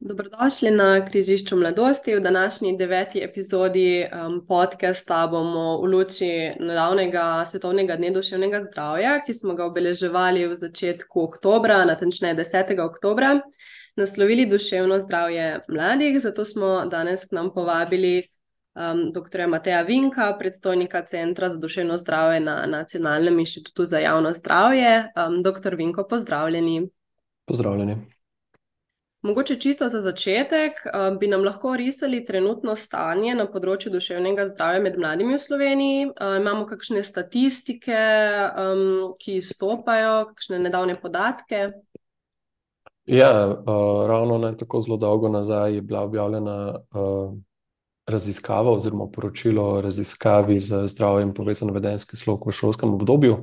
Dobrodošli na križišču mladosti. V današnji deveti epizodi um, podcasta bomo v luči nedavnega svetovnega dne duševnega zdravja, ki smo ga obeleževali v začetku oktobra, natančneje 10. oktobra, naslovili duševno zdravje mladih. Zato smo danes k nam povabili um, dr. Mateja Vinka, predstojnika Centra za duševno zdravje na Nacionalnem inštitutu za javno zdravje. Um, dr. Vinko, pozdravljeni. Pozdravljeni. Mogoče čisto za začetek, um, bi nam lahko risali trenutno stanje na področju duševnega zdravja med mladimi v Sloveniji. Um, imamo kakšne statistike, um, ki izstopajo, kakšne nedavne podatke? Ja, uh, ravno ne tako zelo dolgo nazaj je bila objavljena uh, raziskava oziroma poročilo o raziskavi za zdravje in povezan vedenski slog v šolskem obdobju.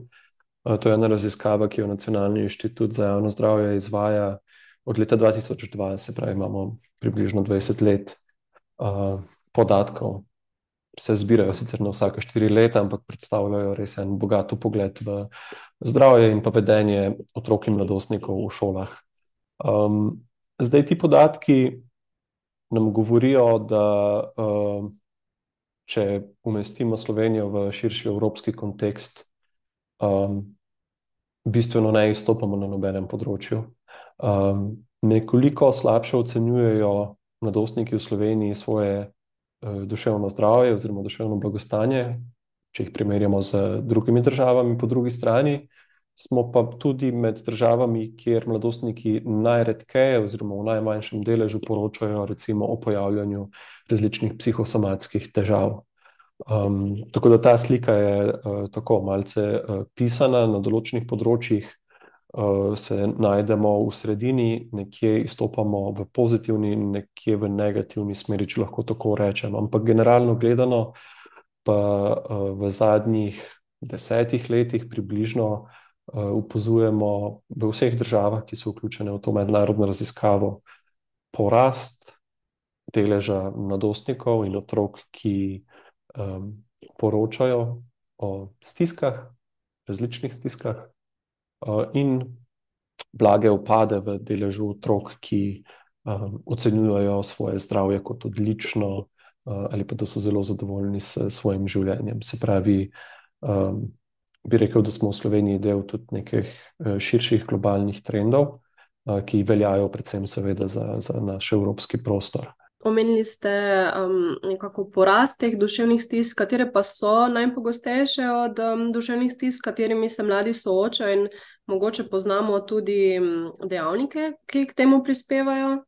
Uh, to je ena raziskava, ki jo Nacionalni inštitut za javno zdravje izvaja od leta 2002, se pravi, imamo približno 20 let uh, podatkov. Se zbirajo sicer na vsake štiri leta, ampak predstavljajo res en bogat pogled v zdravje in pa vedenje otrok in mladostnikov v šolah. Um, zdaj ti podatki nam govorijo, da uh, če umestimo Slovenijo v širši evropski kontekst, um, bistveno ne izstopamo na nobenem področju. Um, nekoliko slabše ocenjujejo mladostniki v Sloveniji svoje uh, duševno zdravje oziroma duševno blagostanje, če jih primerjamo z drugimi državami, po drugi strani. Smo pa tudi med državami, kjer mladostniki najredkeje, oziroma v najmanjšem deležu, poročajo o pojavljanju različnih psihosomatskih težav. Um, tako da ta slika je uh, tako malce uh, pisana na določenih področjih, se najdemo v sredini, nekje izstopamo v pozitivni, nekje v negativni smeri, če lahko tako rečem. Ampak generalno gledano, pa uh, v zadnjih desetih letih približno upozujemo v vseh državah, ki so vključene v to mednarodno raziskavo, porast deleža mladostnikov in otrok, ki poročajo o stiskah, različnih stiskah, in blage upade v deležu otrok, ki um, ocenjujejo svoje zdravje kot odlično, uh, ali pa da so zelo zadovoljni s svojim življenjem. Se pravi, bi rekel, da smo v Sloveniji del tudi nekih širših globalnih trendov, ki veljajo predvsem, seveda, za, za naš evropski prostor. Omenili ste um, nekako porast teh duševnih stisk, katere pa so najpogostejše od um, duševnih stisk, s katerimi se mladi soočajo, in mogoče poznamo tudi um, dejavnike, ki k temu prispevajo.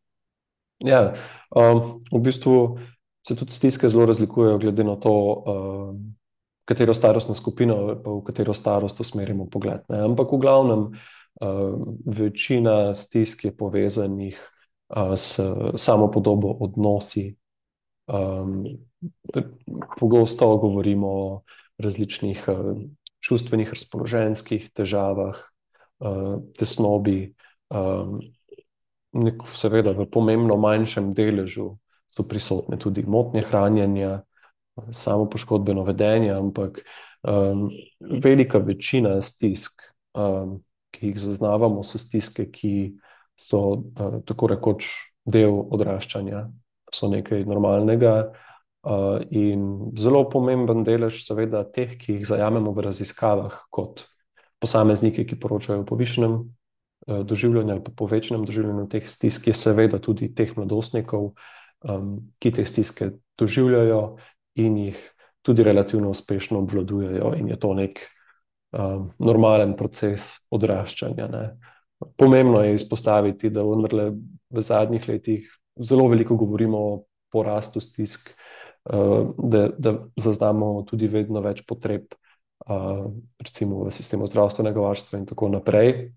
Ja, um, v bistvu se tudi stiske zelo razlikujejo, glede na to, um, katero starostno skupino, pa v katero starost usmerimo pogled. Ne? Ampak v glavnem, um, večina stisk je povezanih s samo podobo odnosi. Um, pogosto govorimo o različnih uh, čustvenih, razpoloženjskih težavah, uh, tesnobi. Um, nek, seveda, v pomembno manjšem deležu so prisotne tudi motnje hranjenja, samo poškodbeno vedenje, ampak um, velika večina stisk, um, ki jih zaznavamo, so stiske, ki so uh, tako rekoč del odraščanja, so nekaj normalnega. Uh, in zelo pomemben delež, seveda, teh, ki jih zajamemo v raziskavah, kot posamezniki, ki poročajo o povišenem uh, doživljanju ali povečanem doživljanju teh stisk, je seveda tudi teh mladostnikov, um, ki te stiske doživljajo in jih tudi relativno uspešno obvladujejo, in je to nek um, normalen proces odraščanja. Ne. Pomembno je izpostaviti, da v zadnjih letih zelo veliko govorimo o porastu stisk, eh, da, da zaznamo tudi vedno več potreb, eh, recimo v sistemu zdravstvenega varstva in tako naprej.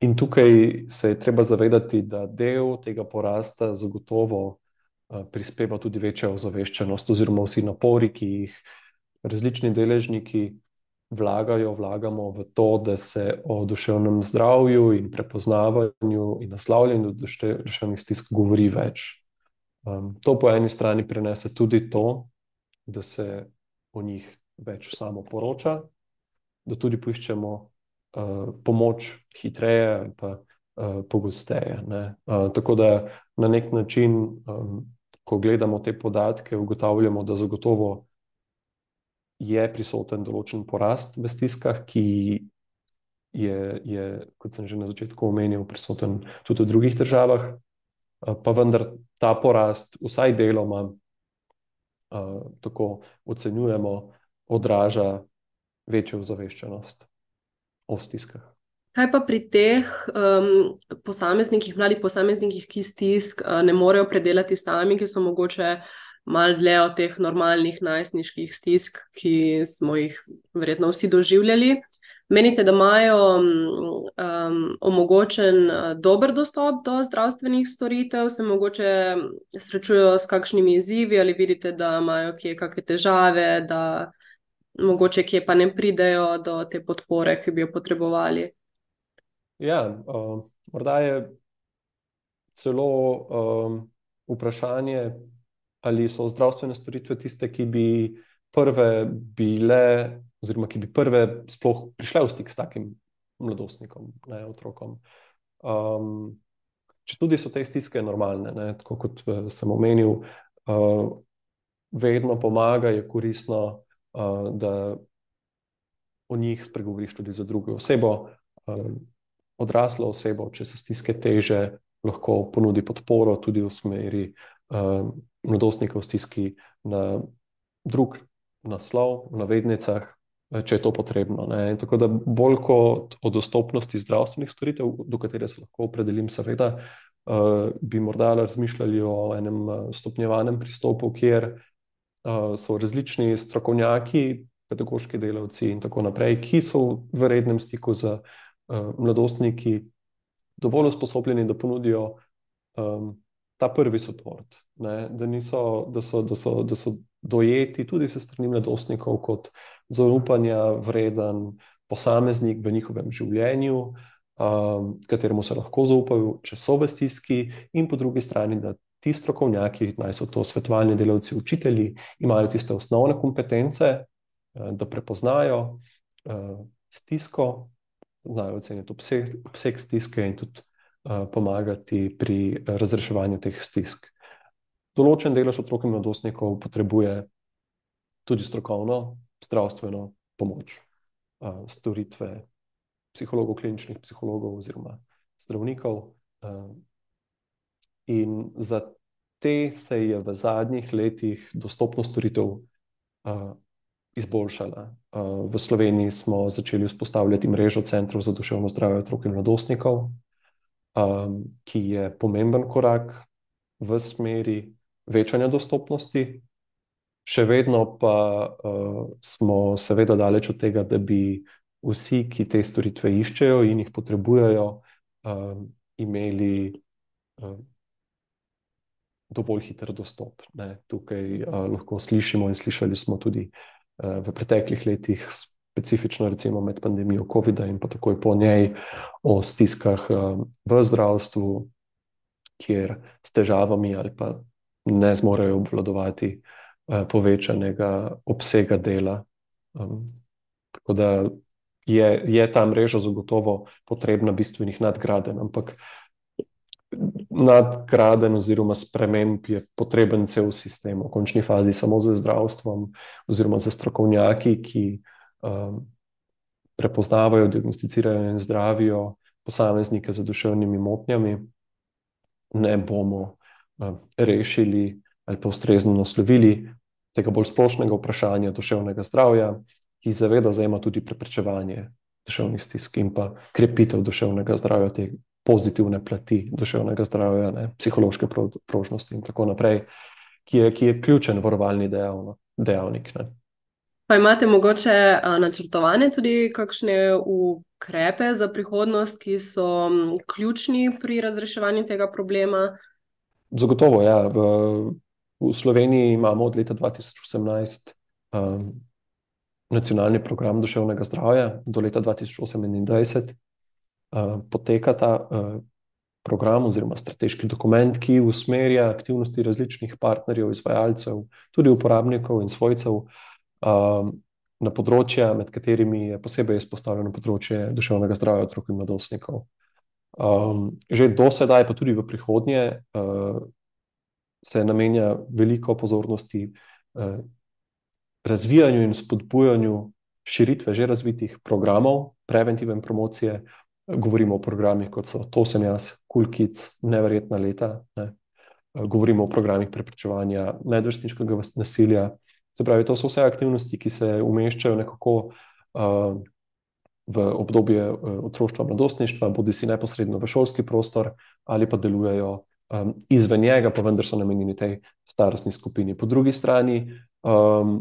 In tukaj se je treba zavedati, da del tega porasta zagotovo eh, prispeva tudi večja ozaveščenost, oziroma vsi napori, ki jih različni deležniki vlagajo, vlagamo v to, da se o duševnem zdravju in prepoznavanju in naslavljanju duševnih stisk govori več. Um, to po eni strani prenese tudi to, da se o njih več samo poroča, da tudi poiščemo uh, pomoč hitreje ali pa uh, pogosteje. Uh, tako da na nek način, um, ko gledamo te podatke, ugotavljamo, da zagotovo je prisoten določen porast v stiskah, ki je, je, kot sem že na začetku omenil, prisoten tudi v drugih državah, uh, pa vendar ta porast, vsaj deloma, uh, tako ocenjujemo, odraža večjo ozaveščenost o stiskah. Kaj pa pri teh um, posameznikih, mladih posameznikih, ki stisk uh, ne morejo predelati sami, ki so mogoče malo dlje od teh normalnih najstniških stisk, ki smo jih verjetno vsi doživljali? Menite, da imajo um, omogočen uh, dober dostop do zdravstvenih storitev, se mogoče srečujejo s kakšnimi izzivi ali vidite, da imajo kje kakšne težave, da mogoče kje pa ne pridejo do te podpore, ki bi jo potrebovali? Ja, uh, morda je celo um, vprašanje, ali so zdravstvene storitve tiste, ki bi prve bile, oziroma ki bi prve sploh prišle v stik s takim mladostnikom, ne otrokom. Um, če tudi so te stiske normalne, ne, tako kot uh, sem omenil, uh, vedno pomaga, je koristno, uh, da o njih spregovoriš tudi za drugo osebo. Uh, odraslo osebo, če so stiske teže, lahko ponudi podporo tudi v smeri uh, mladostnikov v stiski na drug naslov, v navednicah, eh, če je to potrebno. Ne. Tako da bolj kot o dostopnosti zdravstvenih storitev, do katere se lahko opredelim, seveda, uh, bi morda razmišljali o enem stopnjevanem pristopu, kjer uh, so različni strokovnjaki, pedagoški delavci in tako naprej, ki so v rednem stiku z uh, mladostniki dovolj usposobljeni, da ponudijo um, ta prvi podpor, da, da, da, da, da so dojeti tudi se strani mladostnikov kot zaupanja vreden posameznik v njihovem življenju, um, kateremu se lahko zaupajo, če so v stiski, in po drugi strani, da ti strokovnjaki, naj so to svetovalni delavci, učitelji, imajo tiste osnovne kompetence, uh, da prepoznajo uh, stisko znajo oceniti obseg, obseg stiske in tudi pomagati pri razreševanju teh stisk. Določen delež otrok in mladostnikov potrebuje tudi strokovno, zdravstveno pomoč, uh, storitve psihologov, kliničnih psihologov oziroma zdravnikov. Uh, in za te se je v zadnjih letih dostopnost storitev izboljšala. V Sloveniji smo začeli vzpostavljati mrežo centrov za duševno zdravje otrok in mladostnikov, ki je pomemben korak v smeri večanja dostopnosti. Še vedno pa smo seveda daleč od tega, da bi vsi, ki te storitve iščejo in jih potrebujejo, imeli dovolj hiter dostop. Ne. Tukaj lahko slišimo in slišali smo tudi v preteklih letih, specifično recimo med pandemijo COVID-a in pa takoj po njej, o stiskah eh, v zdravstvu, kjer s težavami ali pa ne zmorejo obvladovati eh, povečanega obsega dela. Um, tako da je, je ta mreža zagotovo potrebna bistvenih nadgraden, ampak nadgraden oziroma sprememb je potreben cel sistem, v končni fazi samo za zdravstvom, oziroma za strokovnjaki, ki um, prepoznavajo, diagnosticirajo in zdravijo posameznike z duševnimi motnjami, ne bomo um, rešili ali pa ustrezno naslovili tega bolj splošnega vprašanja duševnega zdravja, ki zaveda zajema tudi preprečevanje duševnih stisk in pa krepitev duševnega zdravja teh pozitivne plati duševnega zdravja, ne, psihološke prožnosti in tako naprej, ki je, ki je ključen varovalni dejavno, dejavnik. Ne. Pa imate mogoče načrtovane tudi kakšne ukrepe za prihodnost, ki so ključni pri razreševanju tega problema? Zagotovo, ja. V, v Sloveniji imamo od leta 2018 um, nacionalni program duševnega zdravja do leta 2028 poteka ta uh, program oziroma strateški dokument, ki usmerja aktivnosti različnih partnerjev, izvajalcev, tudi uporabnikov in svojcev uh, na področja, med katerimi je posebej izpostavljeno področje duševnega zdravja otrok in mladostnikov. Um, že do sedaj, pa tudi v prihodnje, uh, se namenja veliko pozornosti uh, razvijanju in spodbujanju širitve že razvitih programov, preventivne promocije. Govorimo o programih kot so To sem jaz, Cool Kids, Neverjetna leta. Ne. Govorimo o programih preprečevanja medvrstniškega nasilja. Se pravi, to so vse aktivnosti, ki se umeščajo nekako uh, v obdobje uh, otroštva, mladostništva, bodi si neposredno v šolski prostor ali pa delujejo um, izven njega, pa vendar so namenjeni tej starostni skupini. Po drugi strani um,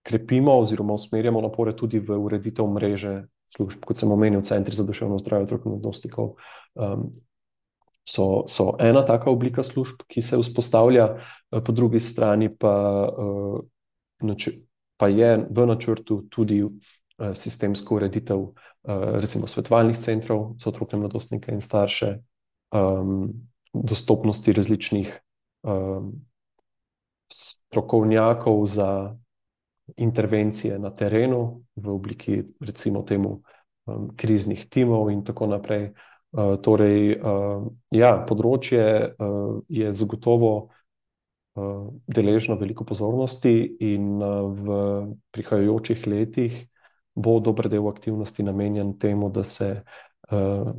krepimo oziroma usmerjamo napore tudi v ureditev mreže služb, kot sem omenil, centri za duševno zdravje otrok in mladostnikov. Um, So, so ena taka oblika služb, ki se vzpostavlja, po drugi strani pa, pa je v načrtu tudi sistemsko ureditev, recimo, svetovalnih centrov za otroke, mladostnike in starše, um, dostopnosti različnih um, strokovnjakov za intervencije na terenu v obliki, recimo, temu, um, kriznih timov, in tako naprej. Uh, torej, uh, ja, področje uh, je zagotovo uh, deležno veliko pozornosti, in uh, v prihajajočih letih bo dober del aktivnosti namenjen temu, da se uh,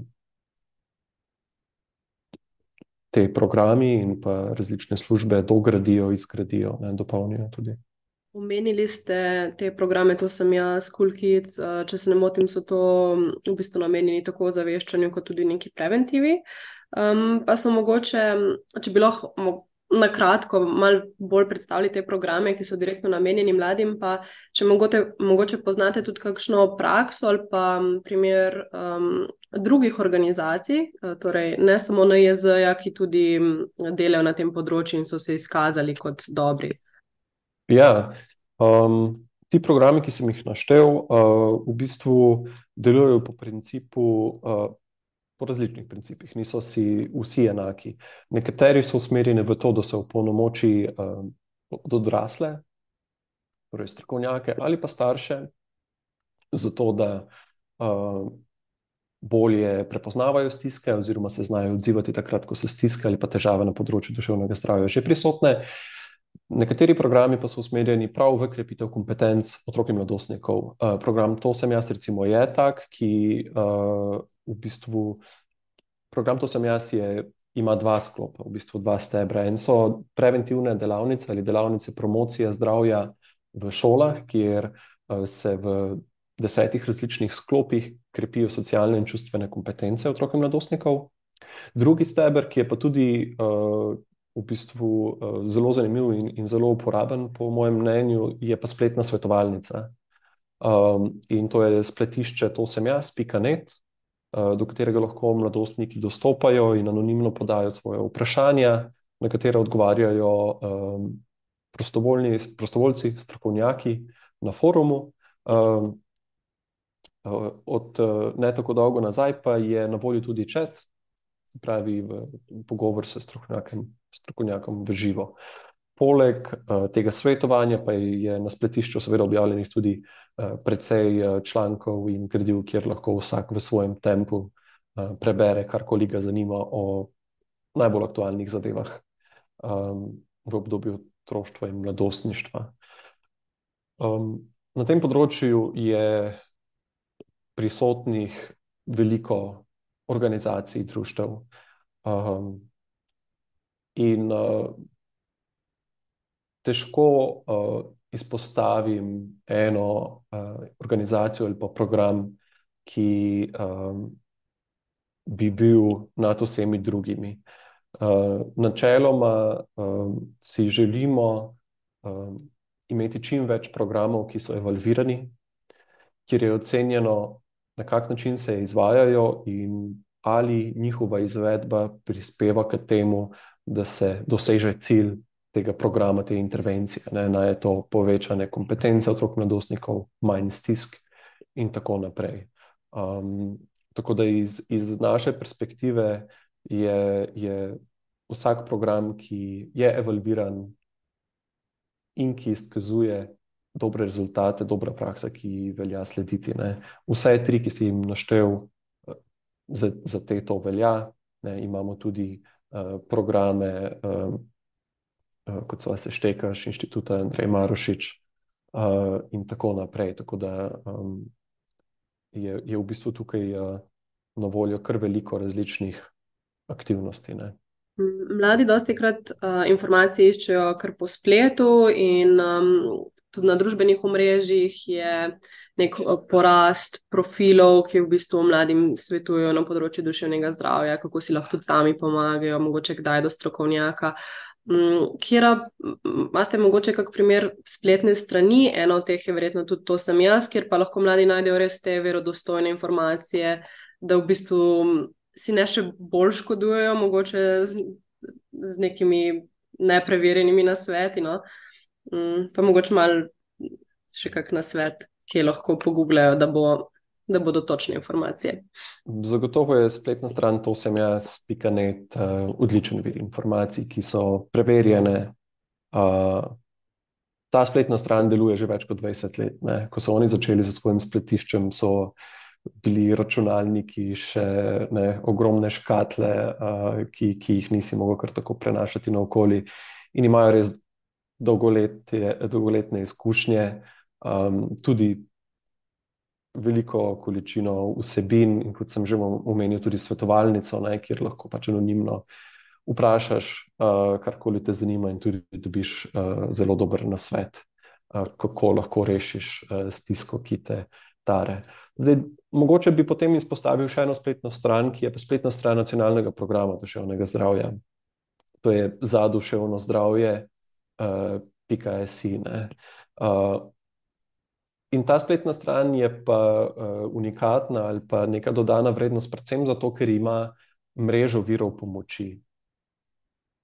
te programi in pa različne službe dogradijo, izgradijo in dopolnijo tudi. Omenili ste te programe, to sem jaz, Cool Kids. Eh, če se ne motim, so to v bistvu namenjeni tako zaveščanju, kot tudi neki preventivi. Um, pa so mogoče, če bi lahko na kratko malo bolj predstavili te programe, ki so direktno namenjeni mladim, pa če mogoče, mogoče poznate tudi kakšno prakso ali pa primer um, drugih organizacij, eh, torej ne samo NJZ-ja, ki tudi delajo na tem področju in so se izkazali kot dobri. Ja, um, ti programi, ki sem jih naštel, uh, v bistvu delujejo po principu, uh, po različnih principih, niso si vsi enaki. Nekateri so usmerjeni v to, da se opolnomoči uh, odrasle, torej strokovnjake ali pa starše, zato da uh, bolje prepoznavajo stiske, oziroma se znajo odzivati takrat, ko so stiske ali pa težave na področju duševnega zdravja že prisotne. Uh, Nekateri programi pa so usmerjeni prav v krepitev kompetenc otrok in mladostnikov. Uh, program To sem jaz, recimo, je tak, ki uh, v bistvu. Program To sem jaz je, ima dva sklopa, v bistvu dva stebra. En so preventivne delavnice ali delavnice promocije zdravja v šolah, kjer uh, se v desetih različnih sklopih krepijo socialne in čustvene kompetence otrok in mladostnikov. Drugi steber, ki je pa tudi uh, v bistvu uh, zelo zanimiv in, in zelo uporaben, po mojem mnenju, je pa spletna svetovalnica. Um, in to je spletišče, to sem jaz, pika net, uh, do katerega lahko mladostniki dostopajo in anonimno podajo svoje vprašanja, na katera odgovarjajo um, prostovoljci, strokovnjaki na forumu. Um, Od ne tako dolgo nazaj pa je na voljo tudi čat, se pravi, v, v pogovor s strokovnjakom strokovnjakom v živo. Poleg uh, tega svetovanja pa je na spletišču seveda objavljenih tudi uh, precej uh, člankov in gradiv, kjer lahko vsak v svojem tempu prebere, karkoli ga zanima o najbolj aktualnih zadevah um, v obdobju otroštva in mladostništva. Um, na tem področju je prisotnih veliko organizacij, društev. Um, In uh, težko uh, izpostavim eno uh, organizacijo ali pa program, ki um, bi bil nad vsemi drugimi. Uh, načeloma um, si želimo um, imeti čim več programov, ki so evalvirani, kjer je ocenjeno, na kak način se izvajajo in ali njihova izvedba prispeva k temu, da se doseže cilj tega programa, te intervencije. Ne, naj je to povečanje kompetence otrok mladostnikov, manj stisk in tako naprej. Um, tako da iz, iz naše perspektive je, je vsak program, ki je evalviran in ki izkazuje dobre rezultate, dobra praksa, ki velja slediti. Ne. Vse tri, ki ste jim naštel, za, za te to velja. Ne, imamo tudi uh, programe, uh, uh, kot so Seštekaš, inštituta Andrej Marošič uh, in tako naprej. Tako da um, je, je v bistvu tukaj uh, na voljo kar veliko različnih aktivnosti. Ne. Mladi dosti krat uh, informacije iščejo kar po spletu in um, tudi na družbenih omrežjih je nek porast profilov, ki v bistvu mladim svetujejo na področju duševnega zdravja, kako si lahko sami pomagajo, mogoče kdaj do strokovnjaka. Um, Kjer imate mogoče kak primer spletne strani, ena od teh je verjetno tudi to sem jaz, kjer pa lahko mladi najdejo res te verodostojne informacije, da v bistvu si ne še bolj škodujejo, mogoče z, z nekimi nepreverjenimi nasveti. No? Um, pa mogoče malo še kak na svet, ki lahko pogubljajo, da, bo, da bodo točne informacije. Zagotovo je spletna stran to sem jaz, pika net, uh, odličen vir informacij, ki so preverjene. Uh, ta spletna stran deluje že več kot 20 let. Ne? Ko so oni začeli z svojim spletiščem, so bili računalniki, še ne, ogromne škatle, uh, ki, ki jih nisi mogel kar tako prenašati naokoli, in imajo res dolgoletne izkušnje, um, tudi veliko količino vsebin, in kot sem že omenil, tudi svetovalnico, ne, kjer lahko pač anonimno vprašaš, uh, karkoli te zanima, in tudi dobiš uh, zelo dober nasvet, uh, kako lahko rešiš uh, stisko, ki te tare. Zdaj, mogoče bi potem izpostavil še eno spletno stran, ki je pa spletna stran nacionalnega programa duševnega zdravja. To je za duševno zdravje, uh, pika SI. Uh, in ta spletna stran je pa uh, unikatna ali pa neka dodana vrednost, predvsem zato, ker ima mrežo virov pomoči.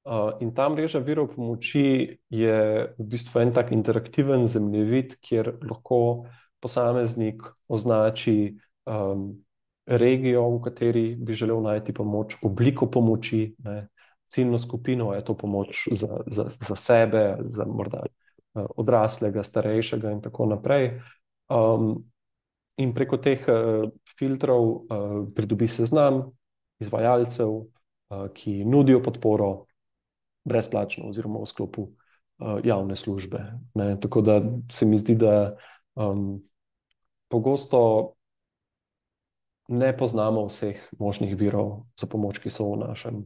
Uh, in ta mreža virov pomoči je v bistvu en tak interaktiven zemljevid, kjer lahko posameznik označi um, regijo, v kateri bi želel najti pomoč, obliko pomoči, ne, ciljno skupino, je to pomoč za, za, za sebe, za morda uh, odraslega, starejšega in tako naprej. Um, in preko teh uh, filtrov uh, pridobi seznam izvajalcev, uh, ki nudijo podporo brezplačno oziroma v sklopu uh, javne službe. Ne. Tako da se mi zdi, da um, pogosto ne poznamo vseh možnih virov za pomoč, ki so v našem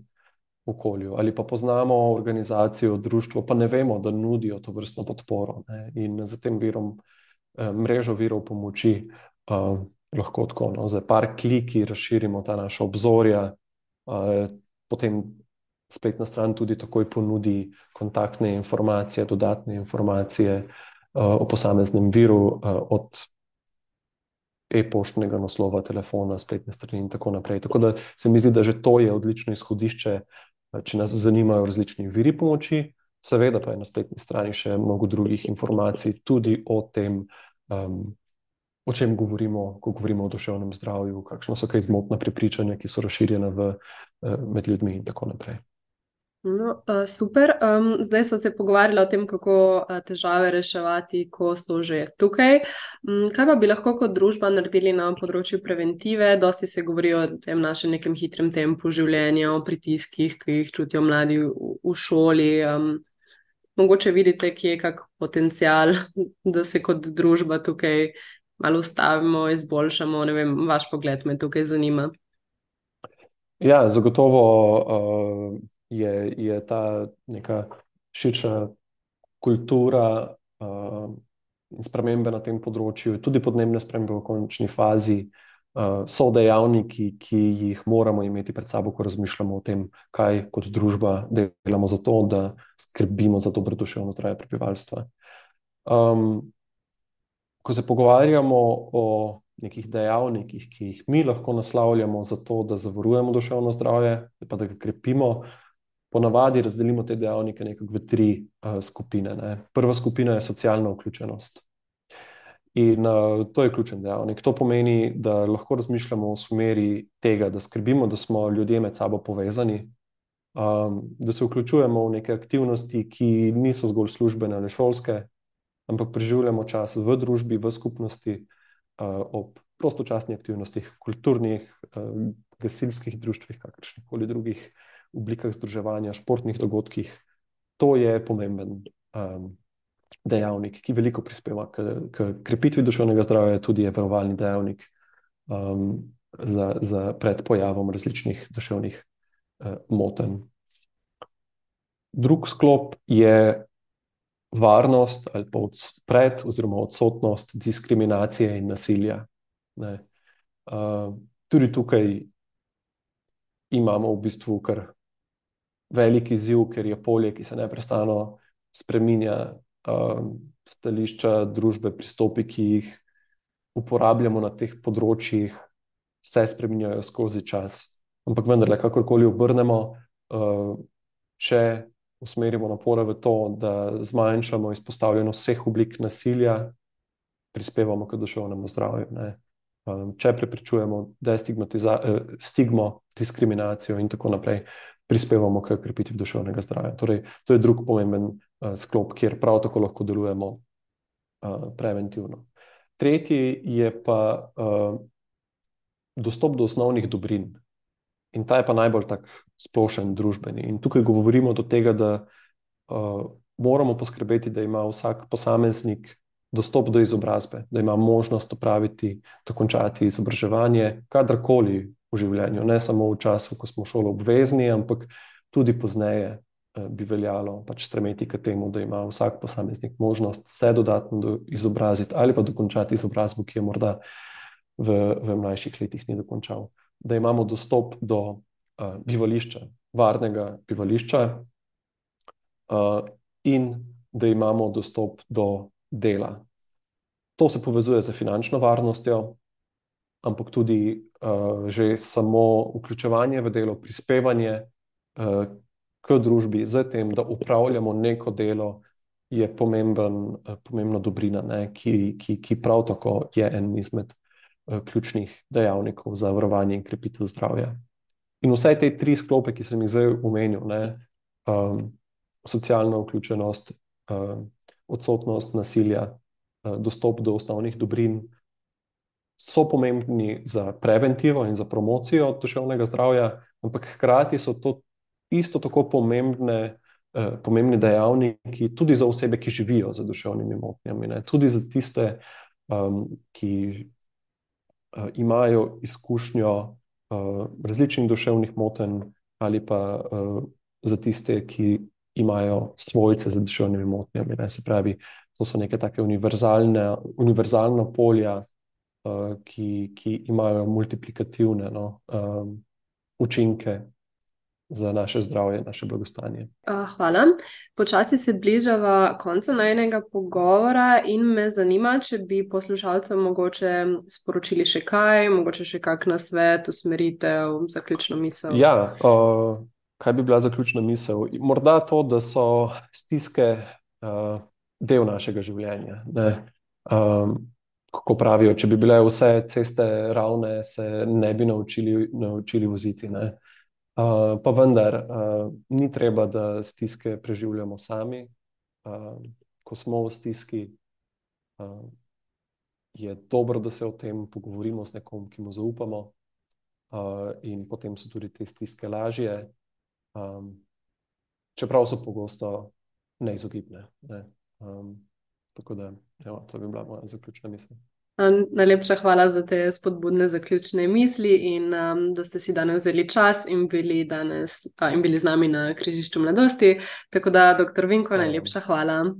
okolju, ali pa poznamo organizacijo, društvo, pa ne vemo, da nudijo to vrstno podporo. Ne? In za tem virom, eh, mrežo virov pomoči, uh, lahko tako, no, za par kliki razširimo ta naša obzorja, uh, potem spletna stran tudi takoj ponudi kontaktne informacije, dodatne informacije uh, o posameznem viru, uh, od e-poštnega naslova, telefona, spletne strani in tako naprej. Tako da se mi zdi, da že to je odlično izhodišče, če nas zanimajo različni viri pomoči. Seveda pa je na spletni strani še mnogo drugih informacij, tudi o tem, um, o čem govorimo, ko govorimo o duševnem zdravju, kakšno so kaj zmotna prepričanja, ki so razširjena v, uh, med ljudmi in tako naprej. No, uh, super. Um, zdaj smo se pogovarjali o tem, kako uh, težave reševati, ko so že tukaj. Um, kaj pa bi lahko kot družba naredili na področju preventive? Dosti se govori o tem našem nekem hitrem tempu življenja, o pritiskih, ki jih čutijo mladi v, v šoli. Um, mogoče vidite, kje je kak potencial, da se kot družba tukaj malo ustavimo, izboljšamo. Ne vem, vaš pogled me tukaj zanima. Ja, zagotovo. Uh je, je ta neka širša kultura uh, in spremembe na tem področju, tudi podnebne spremembe v končni fazi, uh, so dejavniki, ki jih moramo imeti pred sabo, ko razmišljamo o tem, kaj kot družba delamo za to, da skrbimo za dobro duševno zdravje prebivalstva. Um, ko se pogovarjamo o nekih dejavnikih, ki jih mi lahko naslavljamo za to, da zavarujemo duševno zdravje, pa da ga krepimo, ponavadi razdelimo te dejavnike v tri uh, skupine. Ne. Prva skupina je socialna vključenost. In uh, to je ključen dejavnik. To pomeni, da lahko razmišljamo v smeri tega, da skrbimo, da smo ljudje med sabo povezani, um, da se vključujemo v neke aktivnosti, ki niso zgolj službene ali šolske, ampak preživljamo čas v družbi, v skupnosti, uh, ob prostočasnih aktivnostih, kulturnih, uh, gasilskih društvih, kakršnih koli drugih oblikah združevanja, športnih dogodkih. To je pomemben um, dejavnik, ki veliko prispeva k, k krepitvi duševnega zdravja, tudi je varovalni dejavnik um, za, za pred pojavom različnih duševnih uh, motenj. Drug sklop je varnost ali pa pred oziroma odsotnost diskriminacije in nasilja. Uh, tudi tukaj imamo v bistvu kar velik izziv, ker je polje, ki se neprestano spreminja, um, stališča družbe, pristopi, ki jih uporabljamo na teh področjih, se spreminjajo skozi čas. Ampak vendarle, kakorkoli obrnemo, uh, če usmerimo napore v to, da zmanjšamo izpostavljenost vseh oblik nasilja, prispevamo k duševnemu zdravju. Ne? Um, če preprečujemo stigmo, diskriminacijo in tako naprej, prispevamo k krepitvi duševnega zdravja. Torej, to je drug pomemben uh, sklop, kjer prav tako lahko delujemo uh, preventivno. Tretji je pa uh, dostop do osnovnih dobrin. In ta je pa najbolj tak splošen družbeni. In tukaj govorimo do tega, da uh, moramo poskrbeti, da ima vsak posameznik dostop do izobrazbe, da ima možnost opraviti, dokončati izobraževanje, kadarkoli življenju, ne samo v času, ko smo šolo obvezni, ampak tudi pozneje eh, bi veljalo pač stremeti k temu, da ima vsak posameznik možnost se dodatno izobraziti ali pa dokončati izobrazbo, ki je morda v, v mlajših letih ni dokončal. Da imamo dostop do uh, bivališča, varnega bivališča, uh, in da imamo dostop do dela. To se povezuje z finančno varnostjo, ampak tudi uh, že samo vključevanje v delo, prispevanje uh, k družbi, z tem, da upravljamo neko delo, je pomemben, uh, pomembna dobrina, ne, ki, ki, ki prav tako je en izmed uh, ključnih dejavnikov za varovanje in krepitev zdravja. In vse te tri sklope, ki sem jih zdaj omenil, ne, um, socialna vključenost, uh, odsotnost nasilja, uh, dostop do osnovnih dobrin, so pomembni za preventivo in za promocijo duševnega zdravja, ampak hkrati so to isto tako pomembne, eh, pomembni dejavniki tudi za osebe, ki živijo z duševnimi motnjami, ne? tudi za tiste, um, ki uh, imajo izkušnjo uh, različnih duševnih motenj, ali pa uh, za tiste, ki imajo svojce z duševnimi motnjami. Ne? Se pravi, to so neke take univerzalne, univerzalna polja. Eh, ki, ki imajo multiplikativne no, um, učinke za naše zdravje, naše blagostanje. Hvala. Počasi se bližava koncu najnega pogovora in me zanima, če bi poslušalcem mogoče sporočili še kaj, mogoče še kak na svet, usmeritev, zaključno misel. Ja, uh, kaj bi bila zaključna misel? Morda to, da so stiske uh, del našega življenja. Um, kako pravijo, če bi bile vse ceste ravne, se ne bi naučili, naučili voziti. Uh, pa vendar, uh, ni treba, da stiske preživljamo sami. Uh, ko smo v stiski, uh, je dobro, da se o tem pogovorimo z nekom, ki mu zaupamo, uh, in potem so tudi te stiske lažje, um, čeprav so pogosto neizogibne. Ne? Um, Tako da, evo, to bi bila moja zaključna misel. Najlepša hvala za te spodbudne zaključne misli in um, da ste si danes vzeli čas in bili, danes, a, in bili z nami na križišču mladosti. Tako da, doktor Vinko, najlepša hvala.